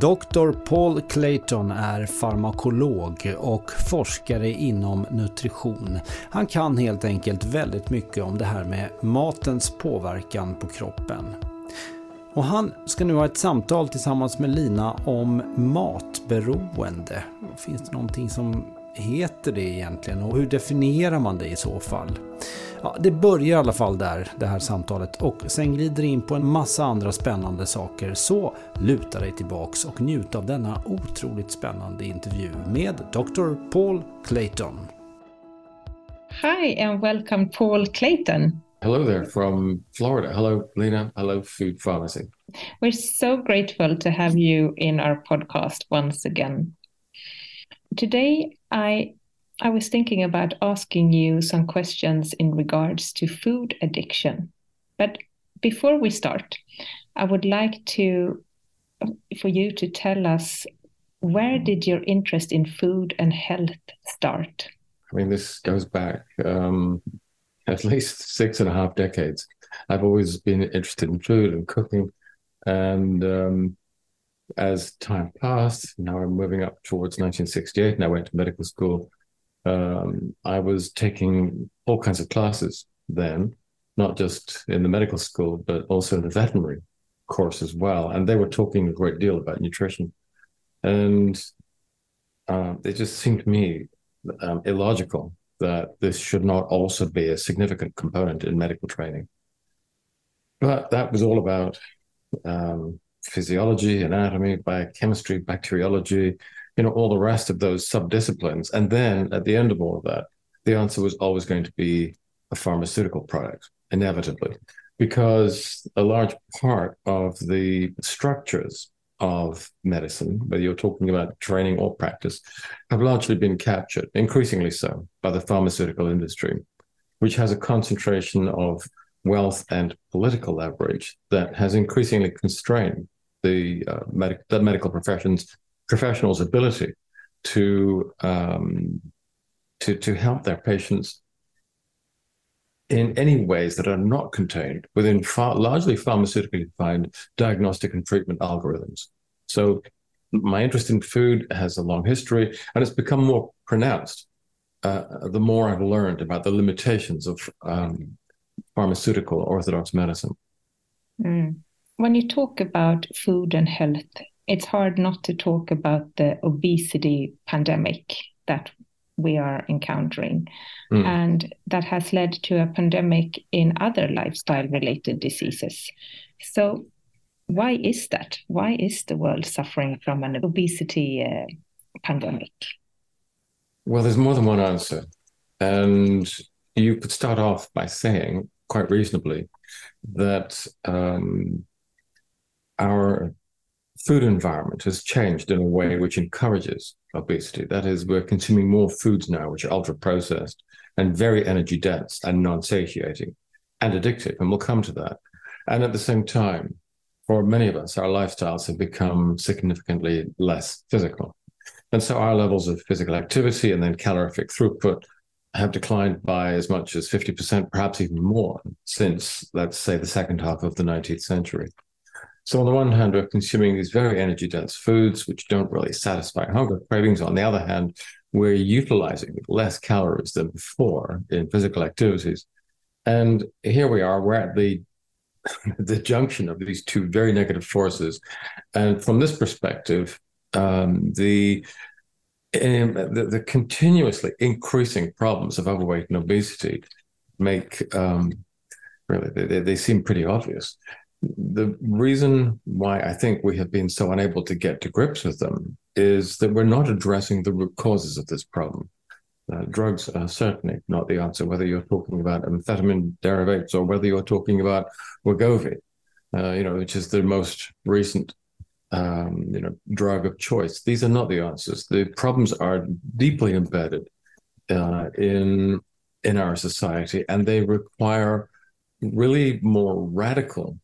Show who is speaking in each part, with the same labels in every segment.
Speaker 1: Dr. Paul Clayton är farmakolog och forskare inom nutrition. Han kan helt enkelt väldigt mycket om det här med matens påverkan på kroppen. Och han ska nu ha ett samtal tillsammans med Lina om matberoende. Finns det någonting som heter det egentligen och hur definierar man det i så fall? Ja, det börjar i alla fall där, det här samtalet och sen glider in på en massa andra spännande saker. Så luta dig tillbaks och njut av denna otroligt spännande intervju med Dr. Paul Clayton.
Speaker 2: Hi and welcome Paul Clayton.
Speaker 3: Hello there from Florida. Hello, Lena. Hello, Food Pharmacy.
Speaker 2: We're so grateful to have you in our podcast once again. Today, I I was thinking about asking you some questions in regards to food addiction. But before we start, I would like to for you to tell us where did your interest in food and health start?
Speaker 3: I mean, this goes back um, at least six and a half decades. I've always been interested in food and cooking. And um, as time passed, now I'm moving up towards 1968, and I went to medical school um, I was taking all kinds of classes then, not just in the medical school, but also in the veterinary course as well. And they were talking a great deal about nutrition. And uh, it just seemed to me um, illogical that this should not also be a significant component in medical training. But that was all about um, physiology, anatomy, biochemistry, bacteriology, you know, all the rest of those subdisciplines. And then at the end of all of that, the answer was always going to be a pharmaceutical product, inevitably, because a large part of the structures of medicine, whether you're talking about training or practice, have largely been captured, increasingly so, by the pharmaceutical industry, which has a concentration of wealth and political leverage that has increasingly constrained the, uh, medic- the medical profession's professionals' ability to um, to to help their patients in any ways that are not contained within far, largely pharmaceutically defined diagnostic and treatment algorithms. So my interest in food has a long history, and it's become more pronounced uh, the more I've learned about the limitations of um, pharmaceutical orthodox medicine.
Speaker 2: Mm. When you talk about food and health, it's hard not to talk about the obesity pandemic that we are encountering. Mm. And that has led to a pandemic in other lifestyle related diseases. So, why is that? Why is the world suffering from an obesity uh, pandemic?
Speaker 3: Well, there's more than one answer. And you could start off by saying, quite reasonably, that um, our food environment has changed in a way which encourages obesity. That is, we're consuming more foods now which are ultra processed and very energy dense and non satiating and addictive. And we'll come to that. And at the same time, for many of us, our lifestyles have become significantly less physical. And so our levels of physical activity and then calorific throughput have declined by as much as 50%, perhaps even more, since, let's say, the second half of the 19th century. So on the one hand, we're consuming these very energy dense foods, which don't really satisfy hunger cravings. On the other hand, we're utilizing less calories than before in physical activities. And here we are, we're at the the junction of these two very negative forces. And from this perspective, um, the, um, the, the continuously increasing problems of overweight and obesity make um, really they, they seem pretty obvious the reason why I think we have been so unable to get to grips with them is that we're not addressing the root causes of this problem. Uh, drugs are certainly not the answer, whether you're talking about amphetamine derivatives or whether you're talking about Wegovy, uh, you know, which is the most recent, um, you know, drug of choice. These are not the answers. The problems are deeply embedded uh, in in our society, and they require really more radical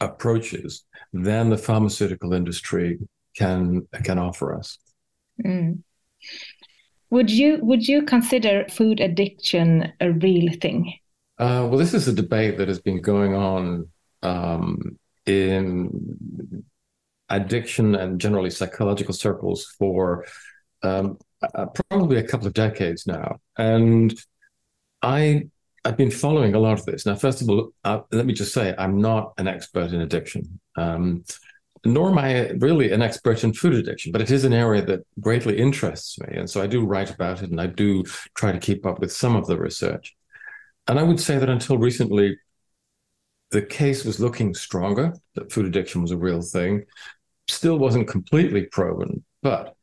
Speaker 3: approaches than the pharmaceutical industry can can offer us.
Speaker 2: Mm. Would you would you consider food addiction a real thing?
Speaker 3: Uh, well, this is a debate that has been going on um, in addiction and generally psychological circles for um, uh, probably a couple of decades now, and I I've been following a lot of this. Now, first of all, uh, let me just say I'm not an expert in addiction. Um, nor am I really an expert in food addiction, but it is an area that greatly interests me. And so I do write about it and I do try to keep up with some of the research. And I would say that until recently, the case was looking stronger that food addiction was a real thing. Still wasn't completely proven, but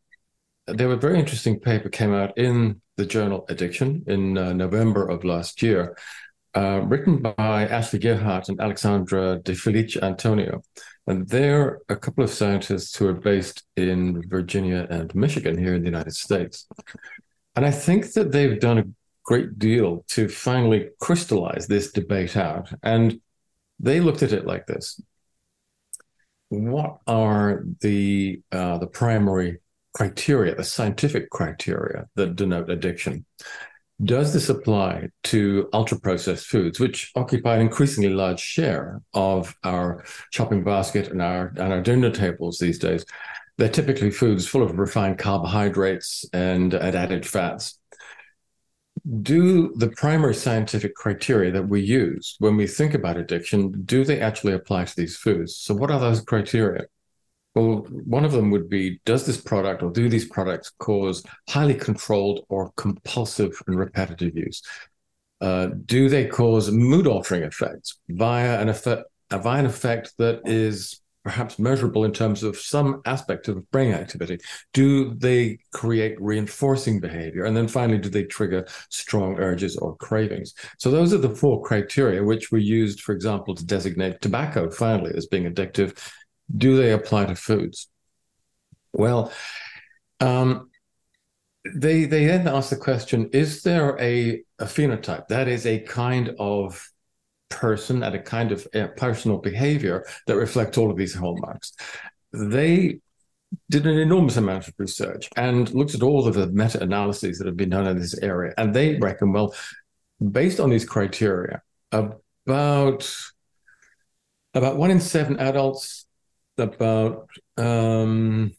Speaker 3: there was a very interesting paper came out in the journal Addiction in uh, November of last year, uh, written by Ashley Gearhardt and Alexandra DiFeliceantonio. And they're a couple of scientists who are based in Virginia and Michigan here in the United States. And I think that they've done a great deal to finally crystallize this debate out. And they looked at it like this What are the, uh, the primary criteria, the scientific criteria that denote addiction? Does this apply to ultra processed foods, which occupy an increasingly large share of our shopping basket and our and our dinner tables these days? They're typically foods full of refined carbohydrates and, and added fats. Do the primary scientific criteria that we use when we think about addiction, do they actually apply to these foods? So what are those criteria? Well, one of them would be Does this product or do these products cause highly controlled or compulsive and repetitive use? Uh, do they cause mood altering effects via an effect, via an effect that is perhaps measurable in terms of some aspect of brain activity? Do they create reinforcing behavior? And then finally, do they trigger strong urges or cravings? So those are the four criteria which were used, for example, to designate tobacco finally as being addictive do they apply to foods? Well, um, they they then ask the question: Is there a, a phenotype that is a kind of person and a kind of uh, personal behavior that reflect all of these hallmarks? They did an enormous amount of research and looked at all of the meta-analyses that have been done in this area, and they reckon, well, based on these criteria, about about one in seven adults about um,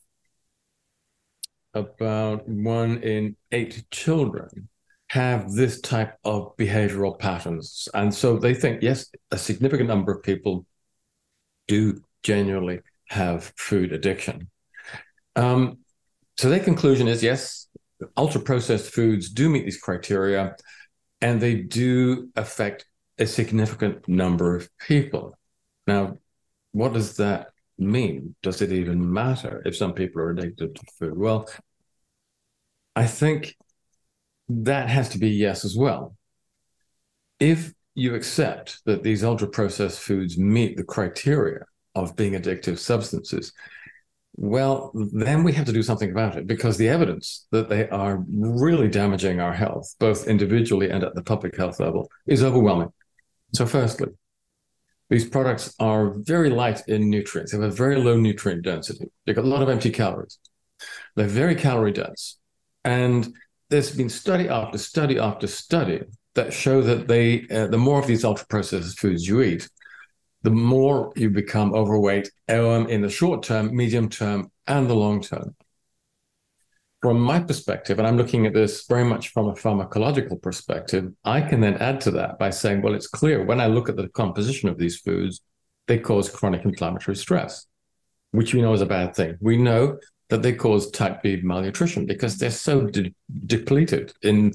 Speaker 3: about one in eight children have this type of behavioral patterns. And so they think, yes, a significant number of people do genuinely have food addiction. Um, so their conclusion is yes, ultra processed foods do meet these criteria and they do affect a significant number of people. Now, what does that mean? Does it even matter if some people are addicted to food? Well, I think that has to be yes as well. If you accept that these ultra processed foods meet the criteria of being addictive substances, well, then we have to do something about it because the evidence that they are really damaging our health, both individually and at the public health level, is overwhelming. So, firstly, these products are very light in nutrients. They have a very low nutrient density. They've got a lot of empty calories. They're very calorie dense. And there's been study after study after study that show that they, uh, the more of these ultra processed foods you eat, the more you become overweight um, in the short term, medium term, and the long term from my perspective, and I'm looking at this very much from a pharmacological perspective, I can then add to that by saying, well, it's clear when I look at the composition of these foods, they cause chronic inflammatory stress, which we know is a bad thing. We know that they cause type B malnutrition because they're so de- depleted in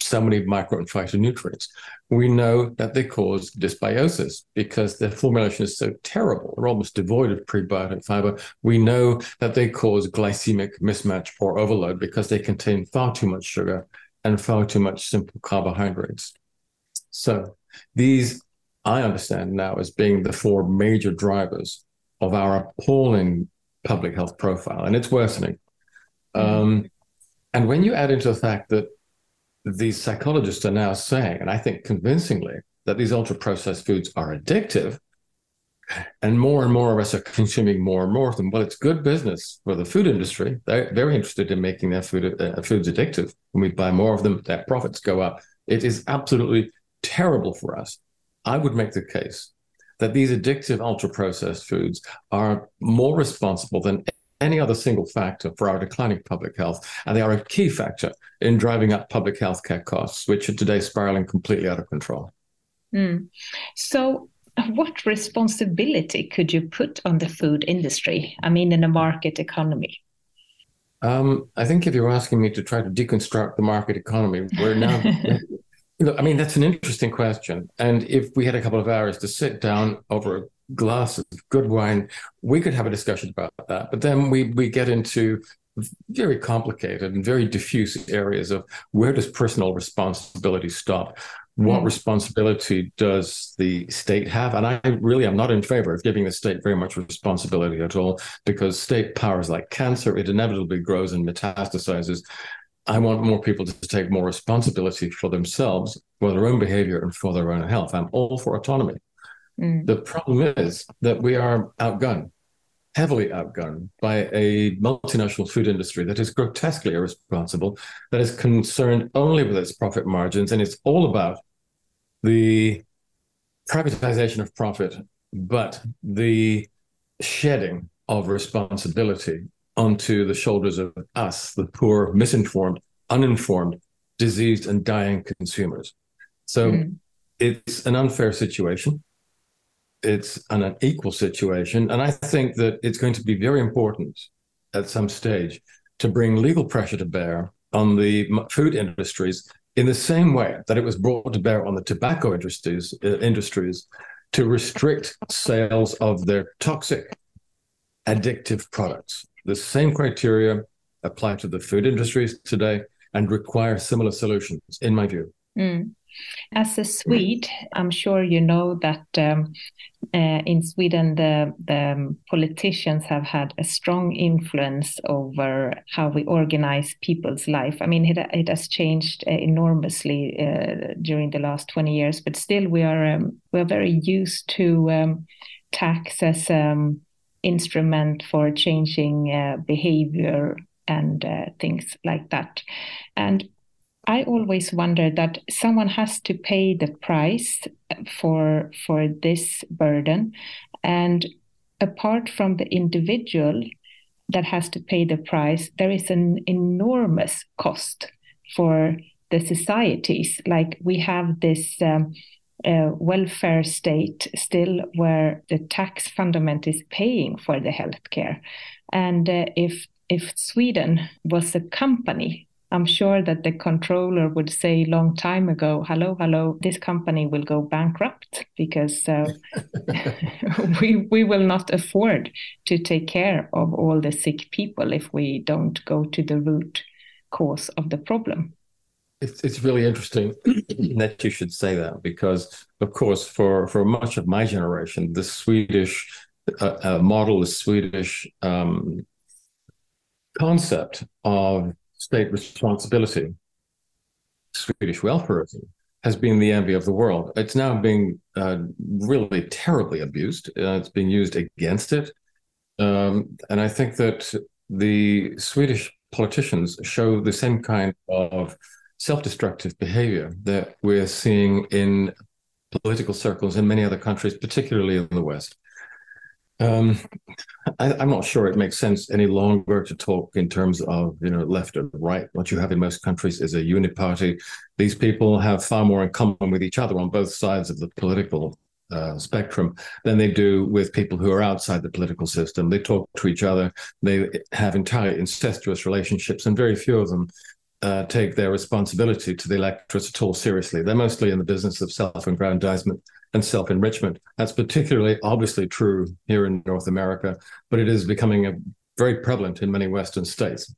Speaker 3: so many micro and phytonutrients. We know that they cause dysbiosis because their formulation is so terrible. They're almost devoid of prebiotic fiber. We know that they cause glycemic mismatch or overload because they contain far too much sugar and far too much simple carbohydrates. So these I understand now as being the four major drivers of our appalling public health profile, and it's worsening. Mm-hmm. Um, and when you add into the fact that these psychologists are now saying, and I think convincingly, that these ultra processed foods are addictive, and more and more of us are consuming more and more of them. Well, it's good business for the food industry. They're very interested in making their food uh, foods addictive. When we buy more of them, their profits go up. It is absolutely terrible for us. I would make the case that these addictive ultra processed foods are more responsible than any other single factor for our declining public health. And they are a key factor in driving up public health care costs, which are today spiraling completely out of control.
Speaker 2: Mm. So, what responsibility could you put on the food industry? I mean, in a market economy?
Speaker 3: Um, I think if you're asking me to try to deconstruct the market economy, we're now. I mean, that's an interesting question. And if we had a couple of hours to sit down over a glass of good wine, we could have a discussion about that. But then we we get into very complicated and very diffuse areas of where does personal responsibility stop? What mm. responsibility does the state have? And I really am not in favor of giving the state very much responsibility at all, because state powers like cancer, it inevitably grows and metastasizes. I want more people to take more responsibility for themselves, for their own behavior, and for their own health. I'm all for autonomy. Mm. The problem is that we are outgunned, heavily outgunned by a multinational food industry that is grotesquely irresponsible, that is concerned only with its profit margins, and it's all about the privatization of profit, but the shedding of responsibility onto the shoulders of us, the poor, misinformed, uninformed, diseased, and dying consumers. So mm. it's an unfair situation it's an unequal situation. And I think that it's going to be very important at some stage to bring legal pressure to bear on the food industries in the same way that it was brought to bear on the tobacco industries, uh, industries to restrict sales of their toxic, addictive products. The same criteria apply to the food industries today and require similar solutions, in my view.
Speaker 2: Mm. As a Swede, I'm sure you know that um, uh, in Sweden, the, the politicians have had a strong influence over how we organize people's life. I mean, it, it has changed uh, enormously uh, during the last 20 years, but still we are um, we are very used to um, tax as um, instrument for changing uh, behavior and uh, things like that. And I always wonder that someone has to pay the price for for this burden, and apart from the individual that has to pay the price, there is an enormous cost for the societies. Like we have this um, uh, welfare state still, where the tax fundament is paying for the healthcare, and uh, if if Sweden was a company I'm sure that the controller would say long time ago, hello, hello, this company will go bankrupt because uh, we, we will not afford to take care of all the sick people if we don't go to the root cause of the problem.
Speaker 3: It's, it's really interesting that you should say that because, of course, for, for much of my generation, the Swedish uh, uh, model, the Swedish um, concept of state responsibility, Swedish welfareism, has been the envy of the world. It's now being uh, really terribly abused. Uh, it's being used against it. Um, and I think that the Swedish politicians show the same kind of self destructive behavior that we're seeing in political circles in many other countries, particularly in the West. Um, I, am not sure it makes sense any longer to talk in terms of you know left and right. What you have in most countries is a uniparty. These people have far more in common with each other on both sides of the political uh, spectrum than they do with people who are outside the political system. They talk to each other. They have entirely incestuous relationships, and very few of them uh, take their responsibility to the electorate at all seriously. They're mostly in the business of self-aggrandizement and self enrichment. That's particularly obviously true here in North America, but it is becoming a, very prevalent in many Western states.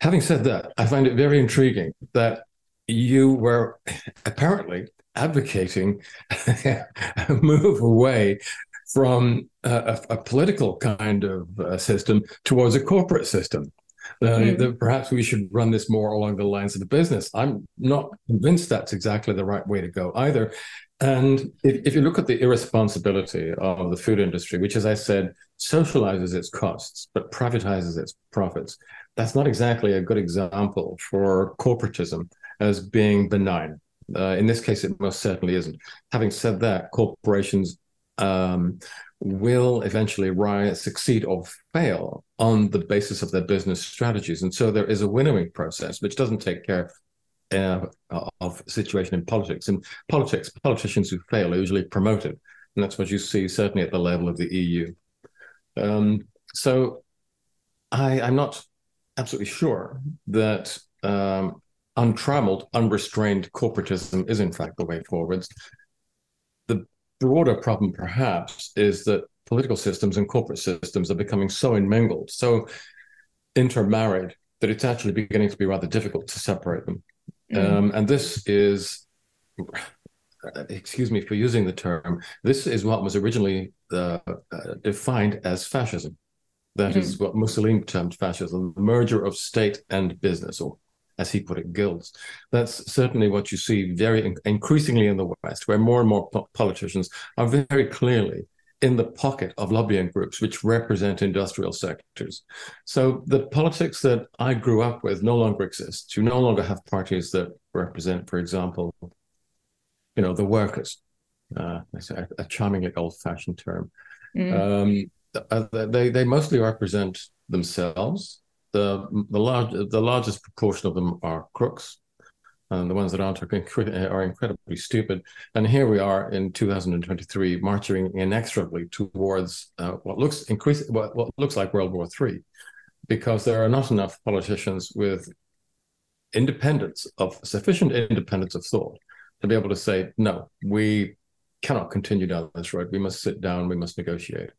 Speaker 3: Having said that, I find it very intriguing that you were apparently advocating a move away from a, a political kind of uh, system towards a corporate system. Uh, mm. that perhaps we should run this more along the lines of the business. I'm not convinced that's exactly the right way to go either. And if, if, you look at the irresponsibility of the food industry, which, as I said, socializes its costs but privatizes its profits, that's not exactly a good example for corporatism as being benign. Uh, in this case, it most certainly isn't. Having said that, corporations um, will eventually rise, succeed, or fail on the basis of their business strategies. And so there is a winnowing process, which doesn't take care uh, of situation in politics. In politics, politicians who fail are usually promoted. And that's what you see certainly at the level of the EU. Um, so I, am not absolutely sure that um, untrammeled, unrestrained corporatism is in fact the way forwards. Broader problem, perhaps, is that political systems and corporate systems are becoming so mingled, so intermarried, that it's actually beginning to be rather difficult to separate them. Mm. Um, and this is, excuse me for using the term, this is what was originally uh, uh, defined as fascism. That mm. is what Mussolini termed fascism, the merger of state and business, or as he put it, guilds. That's certainly what you see very increasingly in the West, where more and more politicians are very clearly in the pocket of lobbying groups which represent industrial sectors. So the politics that I grew up with no longer exists. You no longer have parties that represent, for example, you know, the workers. Uh, a, a charmingly old-fashioned term. Mm. Um, they they mostly represent themselves the the large the largest proportion of them are crooks, and the ones that aren't are, incre- are incredibly stupid. And here we are in 2023, marching inexorably towards uh, what looks increase what, what looks like World War III, because there are not enough politicians with independence of sufficient independence of thought to be able to say no, we cannot continue down this road. We must sit down. We must negotiate.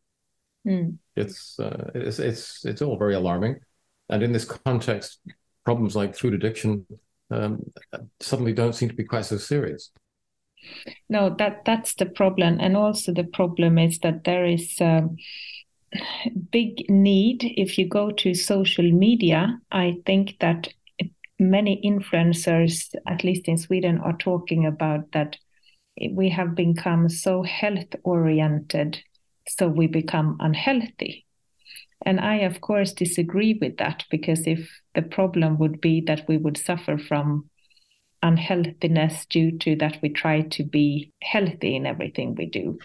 Speaker 3: Mm. It's, uh, it's it's it's all very alarming. And in this context, problems like food addiction um, suddenly don't seem to be quite so serious.
Speaker 2: No, that that's the problem, and also the problem is that there is a big need. If you go to social media, I think that many influencers, at least in Sweden, are talking about that we have become so health oriented, so we become unhealthy. And I, of course, disagree with that because if the problem would be that we would suffer from unhealthiness due to that we try to be healthy in everything we do,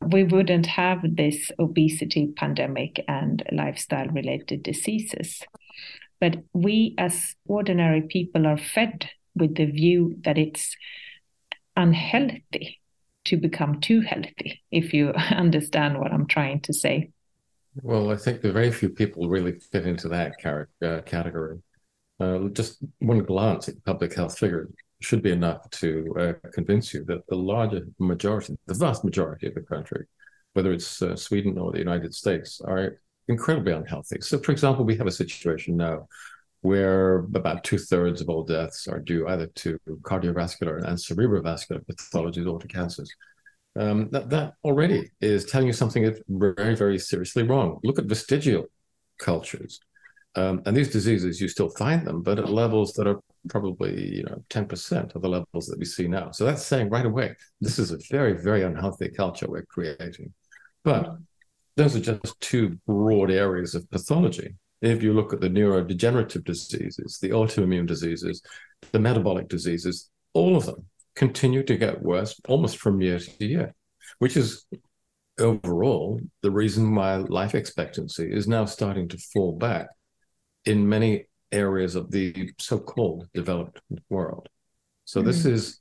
Speaker 2: we wouldn't have this obesity pandemic and lifestyle related diseases. But we, as ordinary people, are fed with the view that it's unhealthy to become too healthy, if you understand what I'm trying to say.
Speaker 3: Well, I think very few people really fit into that uh, category. Uh, just one glance at public health figures should be enough to uh, convince you that the larger majority, the vast majority of the country, whether it's uh, Sweden or the United States, are incredibly unhealthy. So, for example, we have a situation now where about two thirds of all deaths are due either to cardiovascular and cerebrovascular pathologies or to cancers um, that, that already is telling you something that's very, very seriously wrong. Look at vestigial cultures. Um, and these diseases, you still find them, but at levels that are probably, you know, 10% of the levels that we see now. So that's saying right away, this is a very, very unhealthy culture we're creating. But those are just two broad areas of pathology. If you look at the neurodegenerative diseases, the autoimmune diseases, the metabolic diseases, all of them continue to get worse almost from year to year, which is overall the reason why life expectancy is now starting to fall back in many areas of the so-called developed world. So mm. this hmm. is,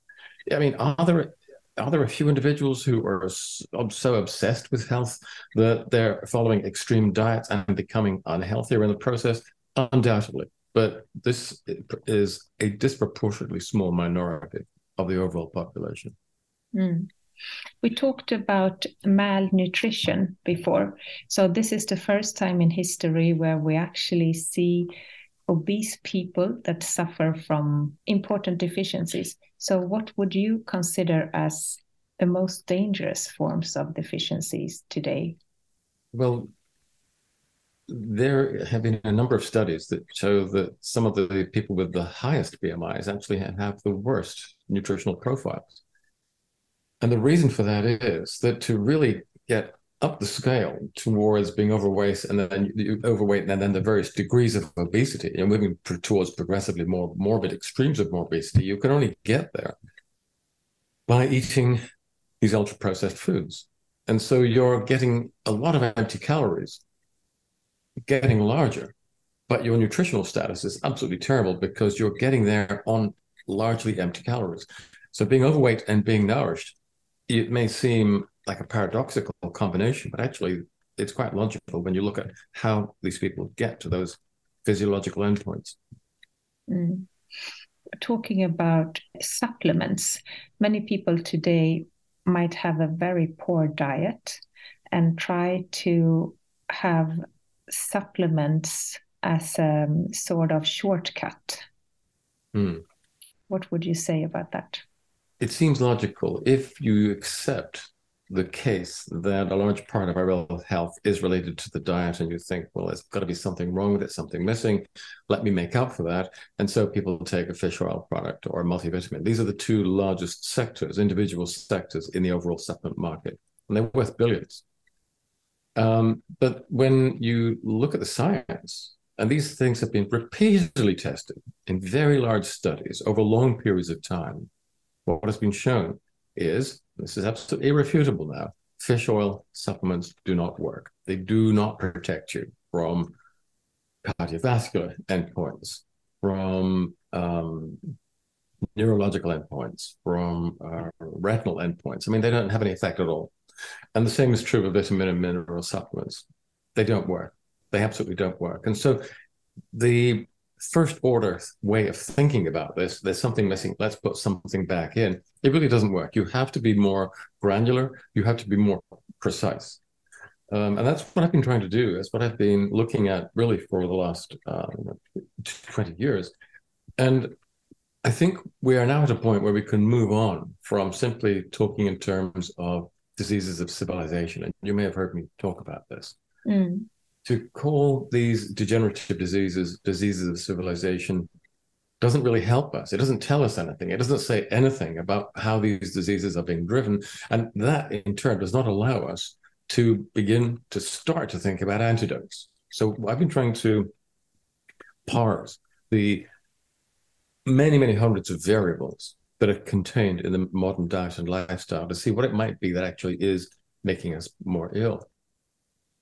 Speaker 3: I mean, are there are there a few individuals who are so obsessed with health that they're following extreme diets and becoming unhealthier in the process? Undoubtedly, but this is a disproportionately small minority of the overall population.
Speaker 2: Mm. We talked about malnutrition before. So, this is the first time in history where we actually see obese people that suffer from important deficiencies. So, what would you consider as the most dangerous forms of deficiencies today?
Speaker 3: Well, there have been a number of studies that show that some of the people with the highest BMIs actually have the worst nutritional profiles. And the reason for that is that to really get up the scale towards being overweight and then overweight and then the various degrees of obesity and moving towards progressively more morbid extremes of morbidity, you can only get there by eating these ultra processed foods. And so you're getting a lot of empty calories, getting larger, but your nutritional status is absolutely terrible because you're getting there on largely empty calories. So being overweight and being nourished, it may seem like a paradoxical combination, but actually it's quite logical when you look at how these people get to those physiological endpoints.
Speaker 2: Mm. Talking about supplements, many people today might have a very poor diet and try to have supplements as a sort of shortcut.
Speaker 3: Mm.
Speaker 2: What would you say about that?
Speaker 3: It seems logical if you accept the case that a large part of our health is related to the diet, and you think, well, there's got to be something wrong with it, something missing. Let me make up for that. And so people take a fish oil product or a multivitamin. These are the two largest sectors, individual sectors in the overall supplement market, and they're worth billions. Um, but when you look at the science, and these things have been repeatedly tested in very large studies over long periods of time, what has been shown is this is absolutely irrefutable now. Fish oil supplements do not work. They do not protect you from cardiovascular endpoints, from um, neurological endpoints, from uh, retinal endpoints. I mean, they don't have any effect at all. And the same is true of vitamin and mineral supplements. They don't work. They absolutely don't work. And so the first order way of thinking about this, there's something missing, let's put something back in, it really doesn't work. You have to be more granular, you have to be more precise. Um, and that's what I've been trying to do. That's what I've been looking at really for the last uh, 20 years. And I think we are now at a point where we can move on from simply talking in terms of diseases of civilization. And you may have heard me talk about this.
Speaker 2: Mm
Speaker 3: to call these degenerative diseases diseases of civilization doesn't really help us. It doesn't tell us anything. It doesn't say anything about how these diseases are being driven. And that in turn does not allow us to begin to start to think about antidotes. So I've been trying to parse the many, many hundreds of variables that are contained in the modern diet and lifestyle to see what it might be that actually is making us more ill.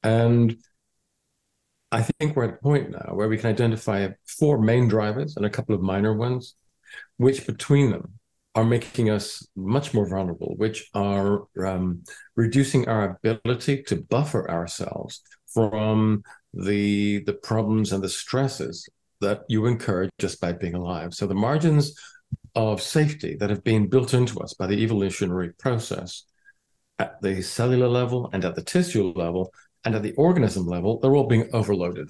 Speaker 3: And I think we're at a point now where we can identify four main drivers and a couple of minor ones, which between them are making us much more vulnerable, which are um, reducing our ability to buffer ourselves from the the problems and the stresses that you incur just by being alive. So the margins of safety that have been built into us by the evolutionary process at the cellular level and at the tissue level and at the organism level, they're all being overloaded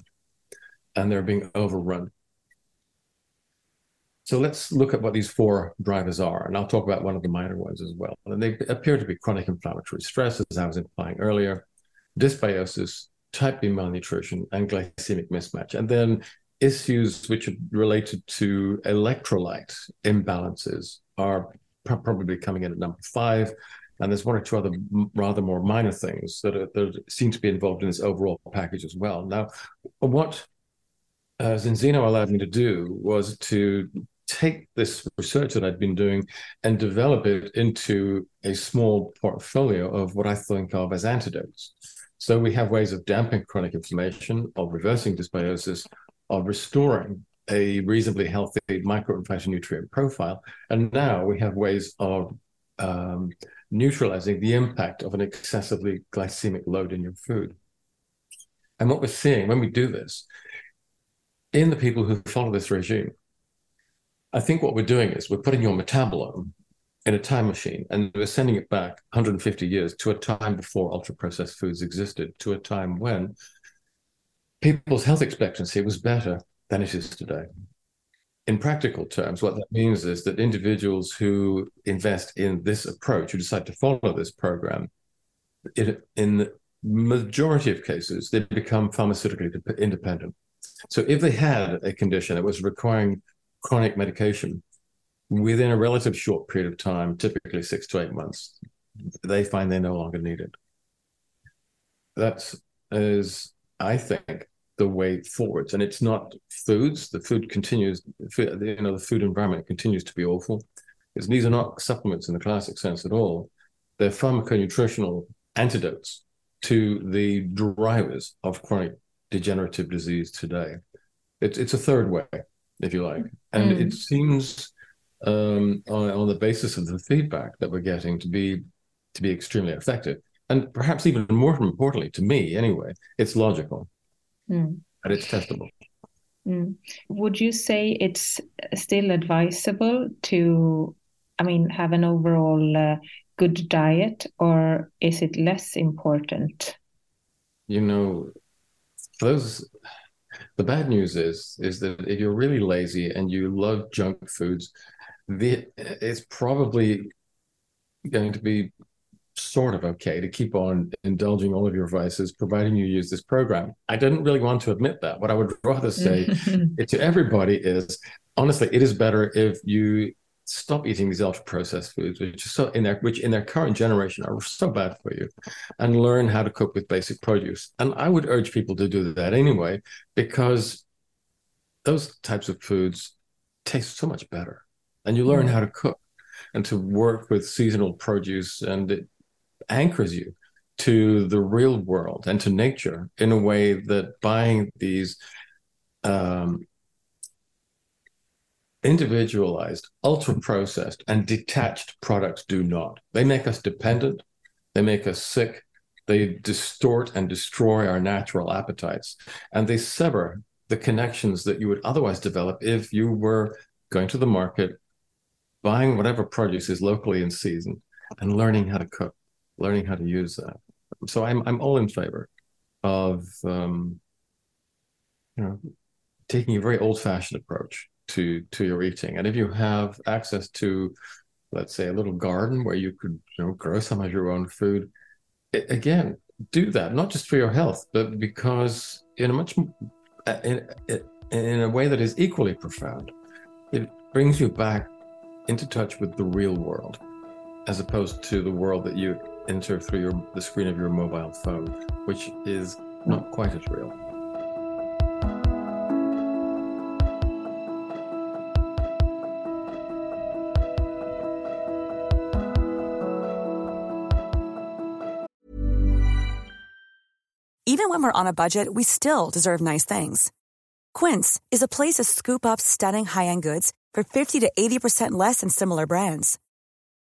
Speaker 3: and they're being overrun. So let's look at what these four drivers are, and I'll talk about one of the minor ones as well. And they appear to be chronic inflammatory stress, as I was implying earlier, dysbiosis, type B malnutrition, and glycemic mismatch. And then issues which are related to electrolyte imbalances are probably coming in at number five. And there's one or two other rather more minor things that, are, that seem to be involved in this overall package as well. Now, what uh, Zinzino allowed me to do was to take this research that I'd been doing and develop it into a small portfolio of what I think of as antidotes. So we have ways of damping chronic inflammation, of reversing dysbiosis, of restoring a reasonably healthy micronutrient profile. And now we have ways of um, neutralizing the impact of an excessively glycemic load in your food. And what we're seeing when we do this in the people who follow this regime, I think what we're doing is we're putting your metabolome in a time machine and we're sending it back 150 years to a time before ultra processed foods existed, to a time when people's health expectancy was better than it is today. In practical terms, what that means is that individuals who invest in this approach, who decide to follow this program, it, in the majority of cases, they become pharmaceutically independent. So if they had a condition that was requiring chronic medication within a relative short period of time, typically six to eight months, they find they no longer need it. That is, I think, the way forwards. And it's not foods. The food continues, you know, the food environment continues to be awful. Because these are not supplements in the classic sense at all. They're pharmaconutritional antidotes to the drivers of chronic degenerative disease today. It's it's a third way, if you like, and mm. it seems um, on, on the basis of the feedback that we're getting to be to be extremely effective, and perhaps even more importantly to me anyway, it's logical mm. and it's testable.
Speaker 2: Mm. Would you say it's still advisable to, I mean, have an overall uh, good diet, or is it less important?
Speaker 3: You know, those the bad news is is that if you're really lazy and you love junk foods, the, it's probably going to be sort of okay to keep on indulging all of your vices, providing you use this program. I didn't really want to admit that. What I would rather say to everybody is honestly, it is better if you stop eating these ultra processed foods, which is so in their which in their current generation are so bad for you, and learn how to cook with basic produce. And I would urge people to do that anyway, because those types of foods taste so much better. And you learn mm. how to cook and to work with seasonal produce, and it anchors you to the real world and to nature in a way that buying these um, individualized, ultra processed, and detached products do not. They make us dependent, they make us sick, they distort and destroy our natural appetites, and they sever the connections that you would otherwise develop if you were going to the market, buying whatever produce is locally in season, and learning how to cook, learning how to use that. So I'm I'm all in favor of um, you know taking a very old fashioned approach to to your eating. And if you have access to, let's say, a little garden where you could you know grow some of your own food, it, again, do that not just for your health, but because in a much in, in a way that is equally profound, it brings you back into touch with the real world, as opposed to the world that you enter through your, the screen of your mobile phone, which is not quite as real.
Speaker 4: Even when we're on a budget, we still deserve nice things. Quince is a place to scoop up stunning high-end goods for 50 to 80% less than similar brands.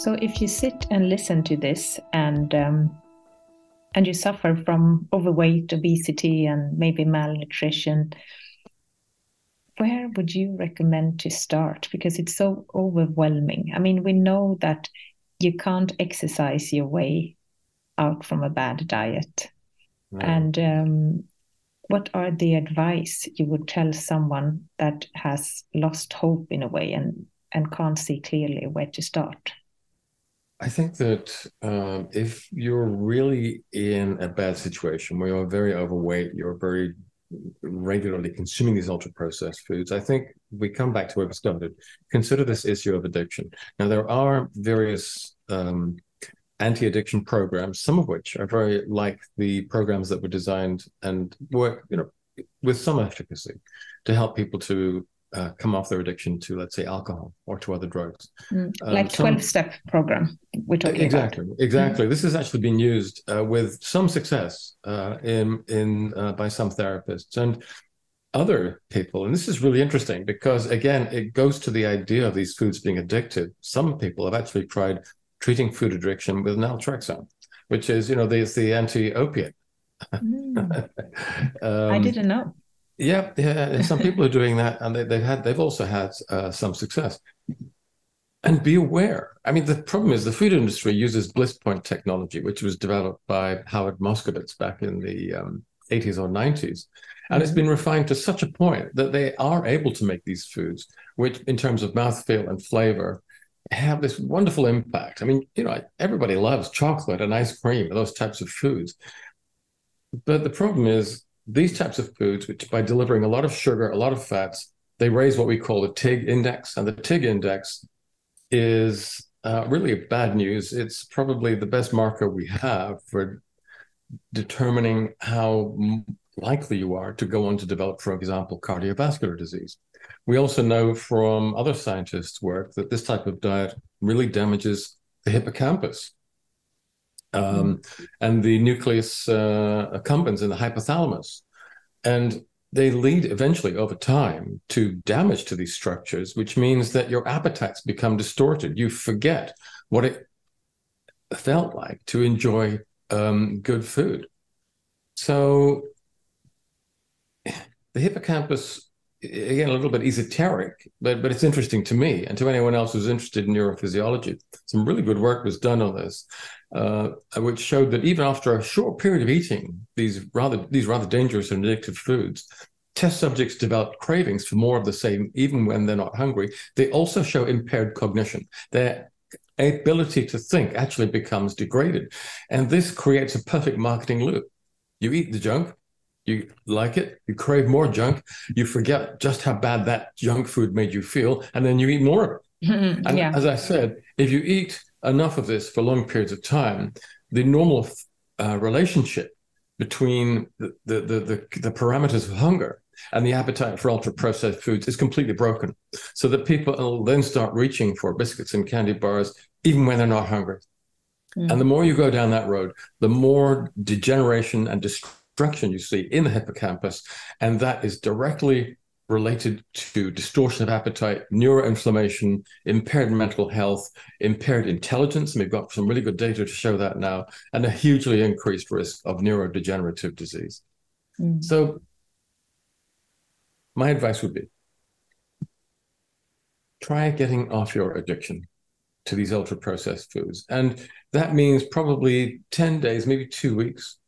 Speaker 2: So if you sit and listen to this and um, and you suffer from overweight, obesity, and maybe malnutrition, where would you recommend to start? Because it's so overwhelming. I mean, we know that you can't exercise your way out from a bad diet. No. And um, what are the advice you would tell someone that has lost hope in a way and and can't see clearly where to start?
Speaker 3: I think that um, if you're really in a bad situation where you're very overweight, you're very regularly consuming these ultra processed foods, I think we come back to where we started. Consider this issue of addiction. Now, there are various um, anti addiction programs, some of which are very like the programs that were designed and work, you know, with some efficacy to help people to uh, come off their addiction to, let's say, alcohol or to other drugs.
Speaker 2: Mm, um, like um, 12 step program we're talking
Speaker 3: exactly, about. Exactly. Mm. This has actually been used uh, with some success uh, in, in uh, by some therapists and other people. And this is really interesting because, again, it goes to the idea of these foods being addictive. Some people have actually tried treating food addiction with naltrexone, which is, you know, there's the anti-opiate.
Speaker 2: Mm. um, I didn't know.
Speaker 3: Yeah, yeah. Some people are doing that, and they, have had they've also had uh, some success. And be aware. I mean, the problem is the food industry uses bliss point technology, which was developed by Howard Moskowitz back in the um, 80s or 90s, and it's been refined to such a point that they are able to make these foods, which, in terms of mouthfeel and flavor, have this wonderful impact. I mean, you know, everybody loves chocolate and ice cream, and those types of foods. But the problem is these types of foods, which by delivering a lot of sugar, a lot of fats, they raise what we call the TIG index. And the TIG index is uh, really bad news. It's probably the best marker we have for determining how likely you are to go on to develop, for example, cardiovascular disease. We also know from other scientists' work that this type of diet really damages the hippocampus, um, and the nucleus uh, accumbens in the hypothalamus. And they lead eventually over time to damage to these structures, which means that your appetites become distorted. You forget what it felt like to enjoy um, good food. So the hippocampus again a little bit esoteric, but but it's interesting to me and to anyone else who's interested in neurophysiology. Some really good work was done on this, uh, which showed that even after a short period of eating these rather these rather dangerous and addictive foods, test subjects developed cravings for more of the same, even when they're not hungry. They also show impaired cognition. Their ability to think actually becomes degraded, and this creates a perfect marketing loop. You eat the junk, you like it, you crave more junk, you forget just how bad that junk food made you feel, and then you eat more of it. Mm-hmm. and yeah. as I said, if you eat enough of this for long periods of time, the normal uh, relationship between the, the, the, the, the parameters of hunger and the appetite for ultra processed foods is completely broken. So that people will then start reaching for biscuits and candy bars even when they're not hungry. Mm. And the more you go down that road, the more degeneration and destruction you see in the hippocampus, and that is directly related to distortion of appetite, neuroinflammation, impaired mental health, impaired intelligence. And we've got some really good data to show that now, and a hugely increased risk of neurodegenerative disease. Mm. So, my advice would be try getting off your addiction to these ultra processed foods. And that means probably 10 days, maybe two weeks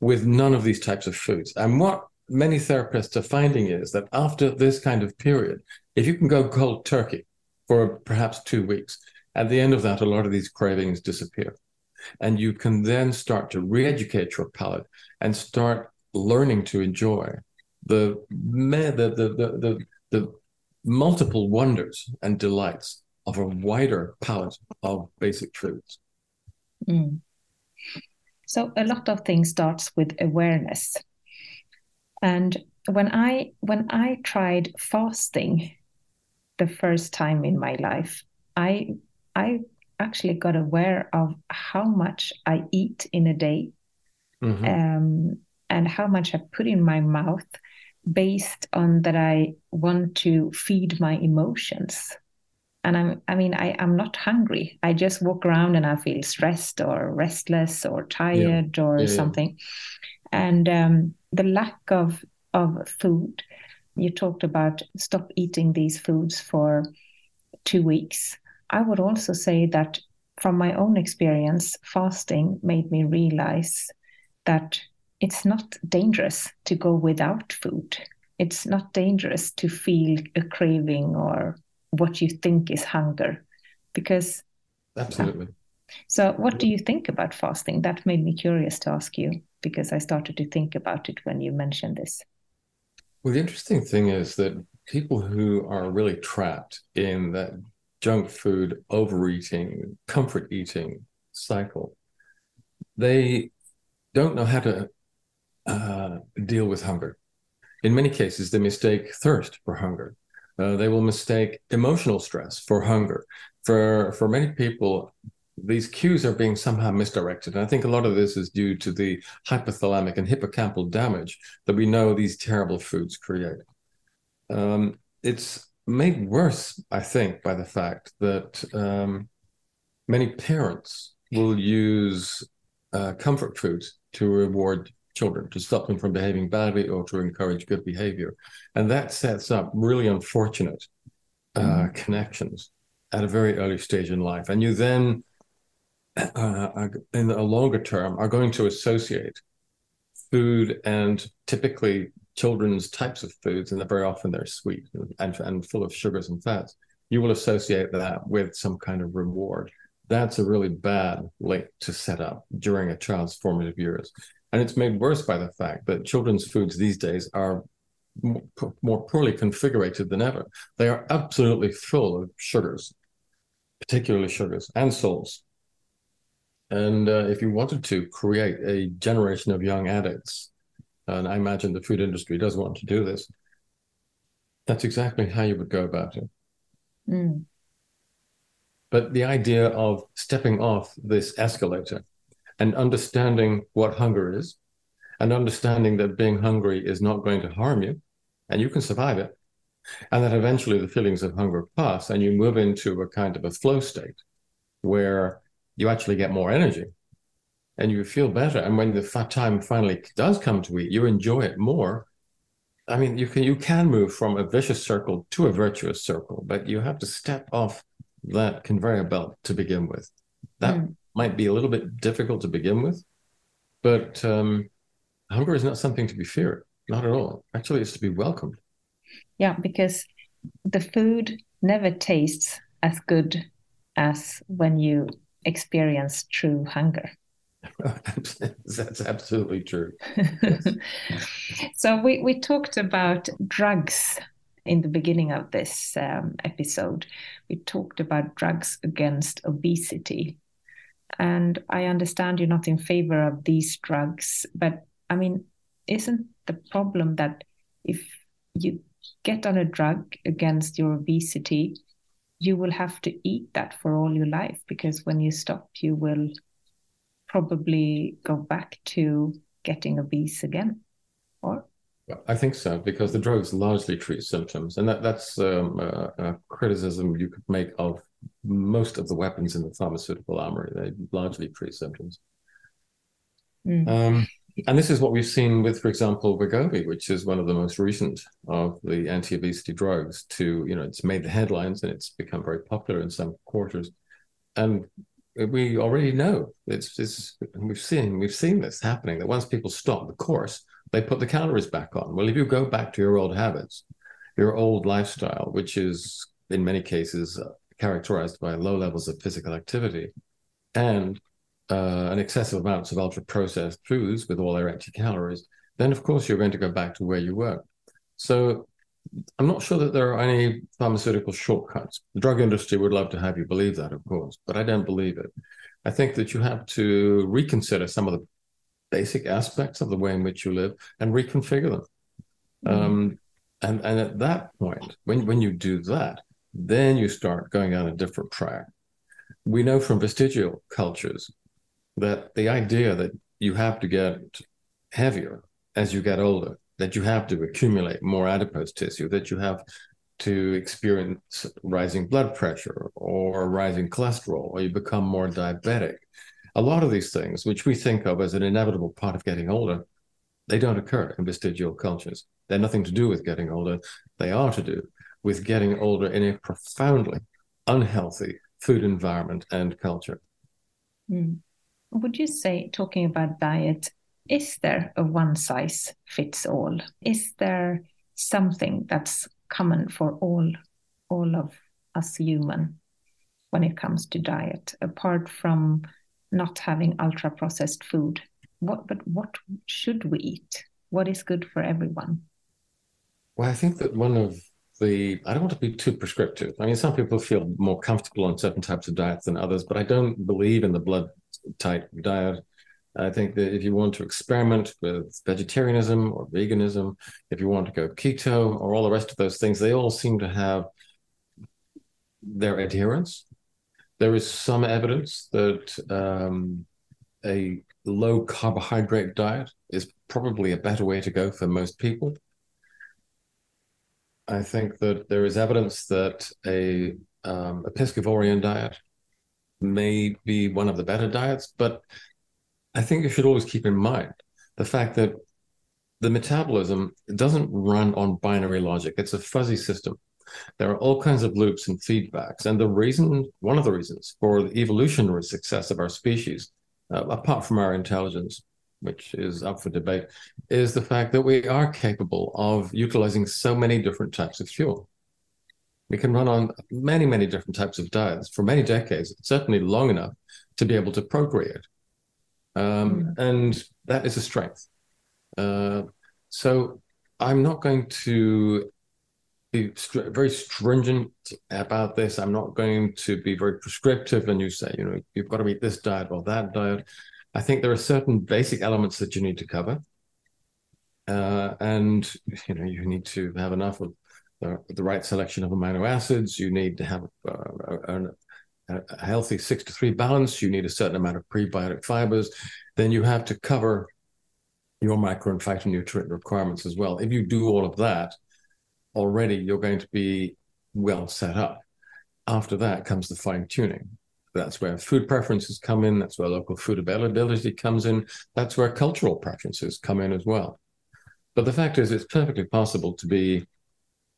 Speaker 3: with none of these types of foods. And what many therapists are finding is that after this kind of period, if you can go cold turkey for perhaps two weeks, at the end of that, a lot of these cravings disappear. And you can then start to re educate your palate and start learning to enjoy the, the, the, the, the, multiple wonders and delights of a wider palette of basic foods.
Speaker 2: Mm. So a lot of things starts with awareness. And when I when I tried fasting the first time in my life, I I actually got aware of how much I eat in a day mm-hmm. um, and how much I put in my mouth based on that I want to feed my emotions and i'm i mean i i'm not hungry i just walk around and i feel stressed or restless or tired yeah. or yeah, something yeah. And um, the lack of of food you talked about stop eating these foods for two weeks. I would also say that from my own experience fasting made me realize that it's not dangerous to go without food. It's not dangerous to feel a craving or what you think is hunger because
Speaker 3: absolutely.
Speaker 2: So, what do you think about fasting? That made me curious to ask you because I started to think about it when you mentioned this.
Speaker 3: Well, the interesting thing is that people who are really trapped in that junk food, overeating, comfort eating cycle, they don't know how to uh, deal with hunger. In many cases, they mistake thirst for hunger. Uh, they will mistake emotional stress for hunger. For for many people, these cues are being somehow misdirected. And I think a lot of this is due to the hypothalamic and hippocampal damage that we know these terrible foods create. Um, it's made worse, I think, by the fact that um, many parents will use uh, comfort foods to reward children, to stop them from behaving badly or to encourage good behavior. And that sets up really unfortunate uh, mm. connections at a very early stage in life. And you then uh, in a longer term are going to associate food and typically children's types of foods, and very often they're sweet and, and full of sugars and fats. You will associate that with some kind of reward. That's a really bad link to set up during a child's formative years. And it's made worse by the fact that children's foods these days are more poorly configured than ever. They are absolutely full of sugars, particularly sugars and salts. And uh, if you wanted to create a generation of young addicts, and I imagine the food industry does want to do this, that's exactly how you would go about it. Mm. But the idea of stepping off this escalator and understanding what hunger is, and understanding that being hungry is not going to harm you, and you can survive it, and that eventually the feelings of hunger pass and you move into a kind of a flow state where you actually get more energy and you feel better. And when the fat time finally does come to eat, you enjoy it more. I mean, you can you can move from a vicious circle to a virtuous circle, but you have to step off that conveyor belt to begin with. That mm. might be a little bit difficult to begin with, but um, hunger is not something to be feared, not at all. Actually, it's to be welcomed.
Speaker 2: Yeah, because the food never tastes as good as when you experience true hunger.
Speaker 3: That's absolutely true.
Speaker 2: so we, we talked about drugs in the beginning of this um, episode. We talked about drugs against obesity. And I understand you're not in favor of these drugs, but I mean, isn't the problem that if you get on a drug against your obesity, you will have to eat that for all your life because when you stop, you will probably go back to getting obese again, or?
Speaker 3: I think so because the drugs largely treat symptoms, and that, that's um, a, a, criticism you could make of most of the weapons in the pharmaceutical armory. They largely treat symptoms. Mm. Um, and this is what we've seen with, for example, Wegovy, which is one of the most recent of the anti-obesity drugs. To you know, it's made the headlines and it's become very popular in some quarters. And we already know it's, it's we've seen we've seen this happening. That once people stop the course, they put the calories back on. Well, if you go back to your old habits, your old lifestyle, which is in many cases characterized by low levels of physical activity, and uh, an excessive amounts of ultra processed foods with all their empty calories, then of course you're going to go back to where you were. So I'm not sure that there are any pharmaceutical shortcuts. The drug industry would love to have you believe that, of course, but I don't believe it. I think that you have to reconsider some of the basic aspects of the way in which you live and reconfigure them. Mm-hmm. Um, and, and at that point, when, when you do that, then you start going on a different track. We know from vestigial cultures that the idea that you have to get heavier as you get older, that you have to accumulate more adipose tissue, that you have to experience rising blood pressure or rising cholesterol, or you become more diabetic. A lot of these things, which we think of as an inevitable part of getting older, they don't occur in vestigial cultures. They're nothing to do with getting older. They are to do with getting older in a profoundly unhealthy food environment and culture.
Speaker 2: Mm. Would you say, talking about diet, is there a one size fits all? Is there something that's common for all all of us human? when it comes to diet, apart from not having ultra processed food? What, but what should we eat? What is good for everyone?
Speaker 3: Well, I think that one of the, I don't want to be too prescriptive. I mean, some people feel more comfortable on certain types of diets than others, but I don't believe in the blood type diet. I think that if you want to experiment with vegetarianism or veganism, if you want to go keto or all the rest of those things, they all seem to have their adherents. There is some evidence that um, a low carbohydrate diet is probably a better way to go for most people. I think that there is evidence that a, um, a diet may be one of the better diets, but I think you should always keep in mind the fact that the metabolism doesn't run on binary logic. It's a fuzzy system. There are all kinds of loops and feedbacks. And the reason, one of the reasons for the evolutionary success of our species, uh, apart from our intelligence, which is up for debate, is the fact that we are capable of utilizing so many different types of fuel. We can run on many, many different types of diets for many decades, certainly long enough to be able to procreate. Um, mm. And that is a strength. Uh, so I'm not going to be st- very stringent about this. I'm not going to be very prescriptive and you say, you know, you've got to eat this diet or that diet. I think there are certain basic elements that you need to cover. Uh, and, you know, you need to have enough of the, the right selection of amino acids. You need to have uh, a, a healthy six to three balance, you need a certain amount of prebiotic fibers. Then you have to cover your micro and phytonutrient requirements as well. If you do all of that, already you're going to be well set up. After that comes the fine tuning. That's where food preferences come in. That's where local food availability comes in. That's where cultural preferences come in as well. But the fact is, it's perfectly possible to be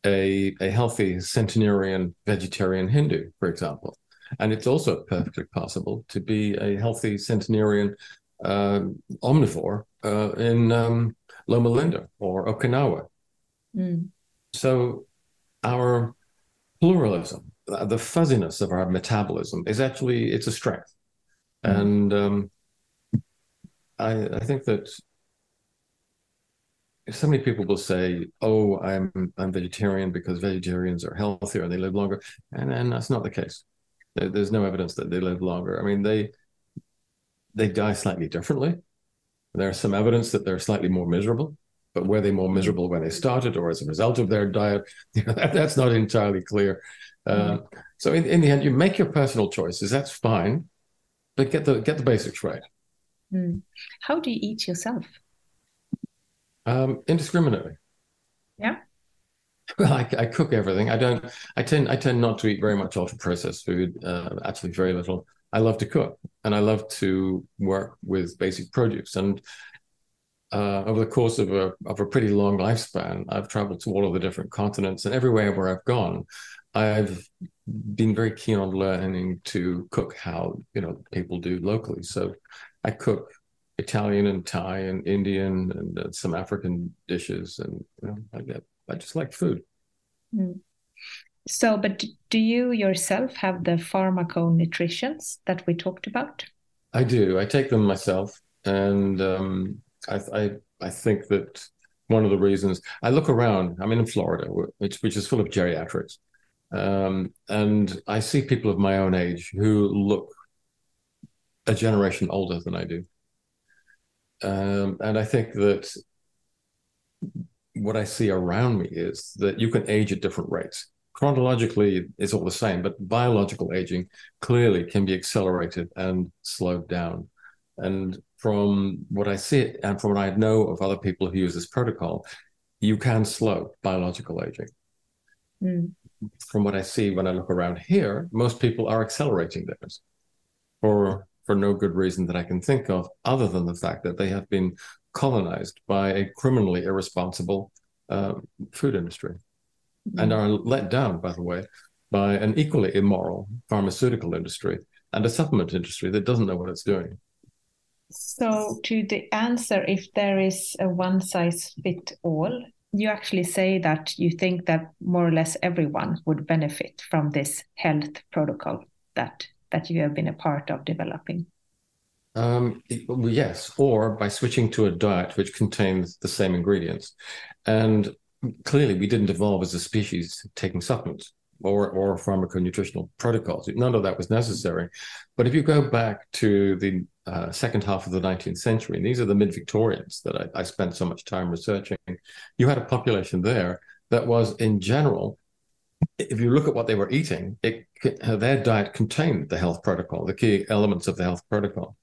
Speaker 3: a, a healthy centenarian vegetarian Hindu, for example. And it's also perfectly possible to be a healthy centenarian uh, omnivore uh, in um, Loma Linda or Okinawa. Mm. So our pluralism, uh, the fuzziness of our metabolism is actually, it's a strength. Mm. And um, I, I think that so many people will say, "Oh, I'm I'm vegetarian because vegetarians are healthier and they live longer," and and that's not the case. There's no evidence that they live longer. I mean, they they die slightly differently. There's some evidence that they're slightly more miserable, but were they more miserable when they started or as a result of their diet? that's not entirely clear. Uh, so in, in the end, you make your personal choices. That's fine, but get the get the basics right.
Speaker 2: Mm. How do you eat yourself?
Speaker 3: Um, indiscriminately.
Speaker 2: Yeah.
Speaker 3: Well, I, I, cook everything. I don't. I tend. I tend not to eat very much ultra processed food. Uh, actually, very little. I love to cook, and I love to work with basic produce. And uh, over the course of a of a pretty long lifespan, I've traveled to all of the different continents, and everywhere where I've gone, I've been very keen on learning to cook how you know people do locally. So, I cook Italian and Thai and Indian and uh, some African dishes, and you know, I get I just like food.
Speaker 2: Mm. So, but do you yourself have the pharmaconutrients that we talked about?
Speaker 3: I do. I take them myself, and um, I, I, I think that one of the reasons I look around. I'm in Florida, which which is full of geriatrics, um, and I see people of my own age who look a generation older than I do, um, and I think that what I see around me is that you can age at different rates. Chronologically, it's all the same, but biological aging clearly can be accelerated and slowed down. And from what I see and from what I know of other people who use this protocol, you can slow biological aging. Mm. From what I see when I look around here, most people are accelerating theirs for for no good reason that I can think of, other than the fact that they have been colonized by a criminally irresponsible uh, food industry mm-hmm. and are let down, by the way, by an equally immoral pharmaceutical industry and a supplement industry that doesn't know what it's doing.
Speaker 2: So, to the answer, if there is a one size fit all, you actually say that you think that more or less everyone would benefit from this health protocol. that that you have been a part of developing?
Speaker 3: Um, yes, or by switching to a diet which contains the same ingredients. And clearly, we didn't evolve as a species taking supplements or, or pharmaconutritional protocols. None of that was necessary. But if you go back to the uh, second half of the 19th century, and these are the mid Victorians that I, I spent so much time researching, you had a population there that was, in general, if you look at what they were eating, it, their diet contained the health protocol, the key elements of the health protocol.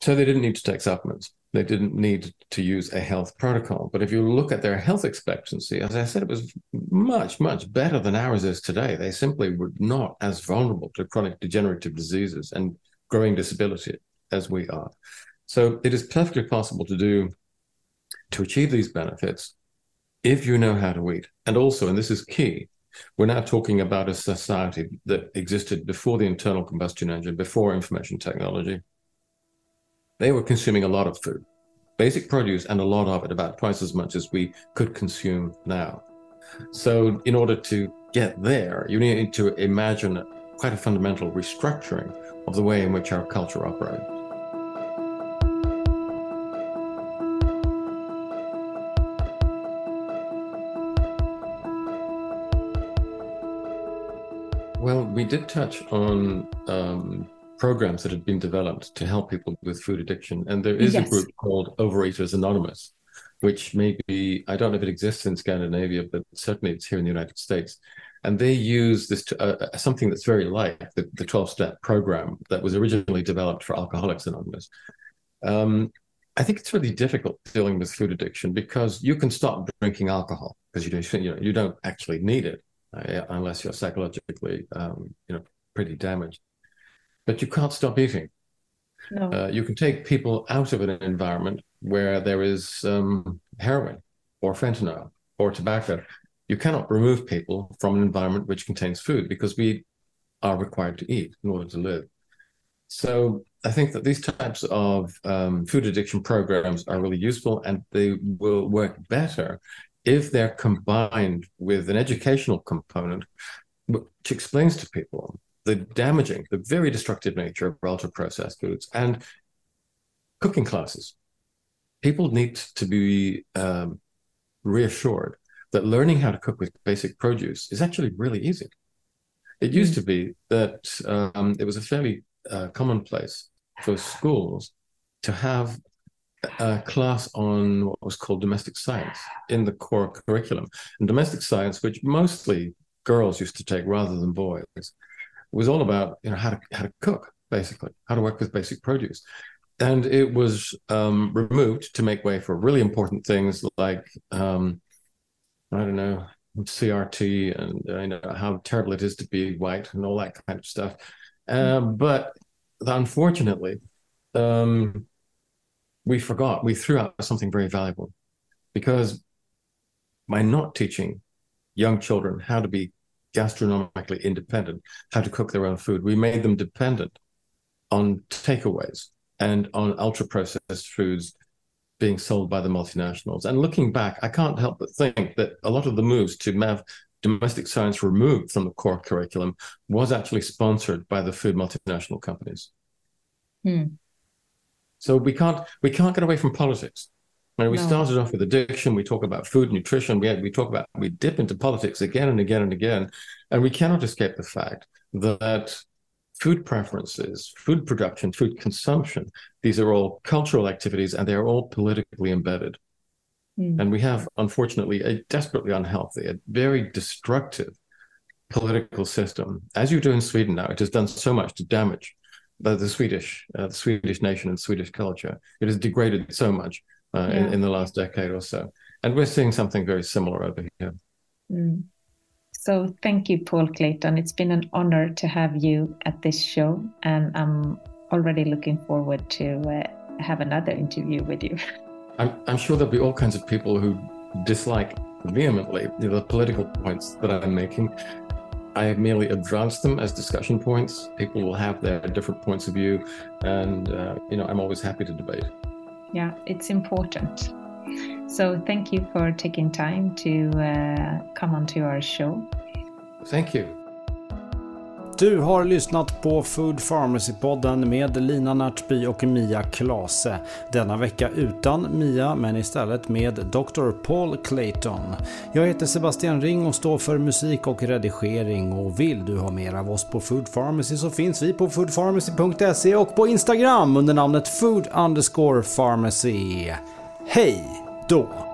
Speaker 3: So they didn't need to take supplements. They didn't need to use a health protocol. But if you look at their health expectancy, as I said, it was much, much better than ours is today. They simply were not as vulnerable to chronic degenerative diseases and growing disability as we are. So it is perfectly possible to do to achieve these benefits if you know how to eat. And also, and this is key, we're now talking about a society that existed before the internal combustion engine, before information technology. They were consuming a lot of food, basic produce, and a lot of it, about twice as much as we could consume now. So, in order to get there, you need to imagine quite a fundamental restructuring of the way in which our culture operates. We did touch on um, programs that had been developed to help people with food addiction. And there is yes. a group called Overeaters Anonymous, which maybe, I don't know if it exists in Scandinavia, but certainly it's here in the United States. And they use this to, uh, uh something that's very like the, the 12 step program that was originally developed for Alcoholics Anonymous. Um, I think it's really difficult dealing with food addiction because you can stop drinking alcohol because you don't, you know, you don't actually need it unless you're psychologically, um, you know, pretty damaged but you can't stop eating. No. Uh, you can take people out of an environment where there is um, heroin or fentanyl or tobacco. You cannot remove people from an environment which contains food because we are required to eat in order to live. So I think that these types of um, food addiction programs are really useful and they will work better if they're combined with an educational component which explains to people the damaging, the very destructive nature of ultra processed foods and cooking classes. People need to be um, reassured that learning how to cook with basic produce is actually really easy. It used mm. to be that um, it was a fairly uh, commonplace for schools to have a class on what was called domestic science in the core curriculum. And domestic science, which mostly girls used to take rather than boys, was all about you know how to how to cook basically how to work with basic produce and it was um, removed to make way for really important things like um, i don't know crt and uh, you know how terrible it is to be white and all that kind of stuff um, but unfortunately um, we forgot we threw out something very valuable because by not teaching young children how to be gastronomically independent, how to cook their own food. We made them dependent on takeaways and on ultra processed foods being sold by the multinationals. And looking back, I can't help but think that a lot of the moves to have domestic science removed from the core curriculum was actually sponsored by the food multinational companies. Hmm. So we can't we can't get away from politics. Right? We no. started off with addiction. We talk about food, nutrition. We we talk about we dip into politics again and again and again, and we cannot escape the fact that food preferences, food production, food consumption, these are all cultural activities, and they are all politically embedded. Mm. And we have, unfortunately, a desperately unhealthy, a very destructive political system, as you do in Sweden now. It has done so much to damage the, the Swedish, uh, the Swedish nation and Swedish culture. It has degraded so much uh, yeah. in, in the last decade or so. And we're seeing something very similar over here.
Speaker 2: Mm. So thank you, Paul Clayton. It's been an honor to have you at this show, and I'm already looking forward to uh, have another interview with you.
Speaker 3: I'm, I'm sure there'll be all kinds of people who dislike vehemently the political points that I'm making. I have merely advanced them as discussion points. People will have their different points of view, and uh, you know I'm always happy to debate
Speaker 2: yeah, it's important. So thank you for taking time to uh, come onto our show.
Speaker 3: Thank you.
Speaker 1: Du har lyssnat på Food Pharmacy-podden med Lina Närtby och Mia Klase. Denna vecka utan Mia men istället med Dr. Paul Clayton. Jag heter Sebastian Ring och står för musik och redigering och vill du ha mer av oss på Food Pharmacy så finns vi på foodpharmacy.se och på Instagram under namnet food underscore pharmacy. Hej då!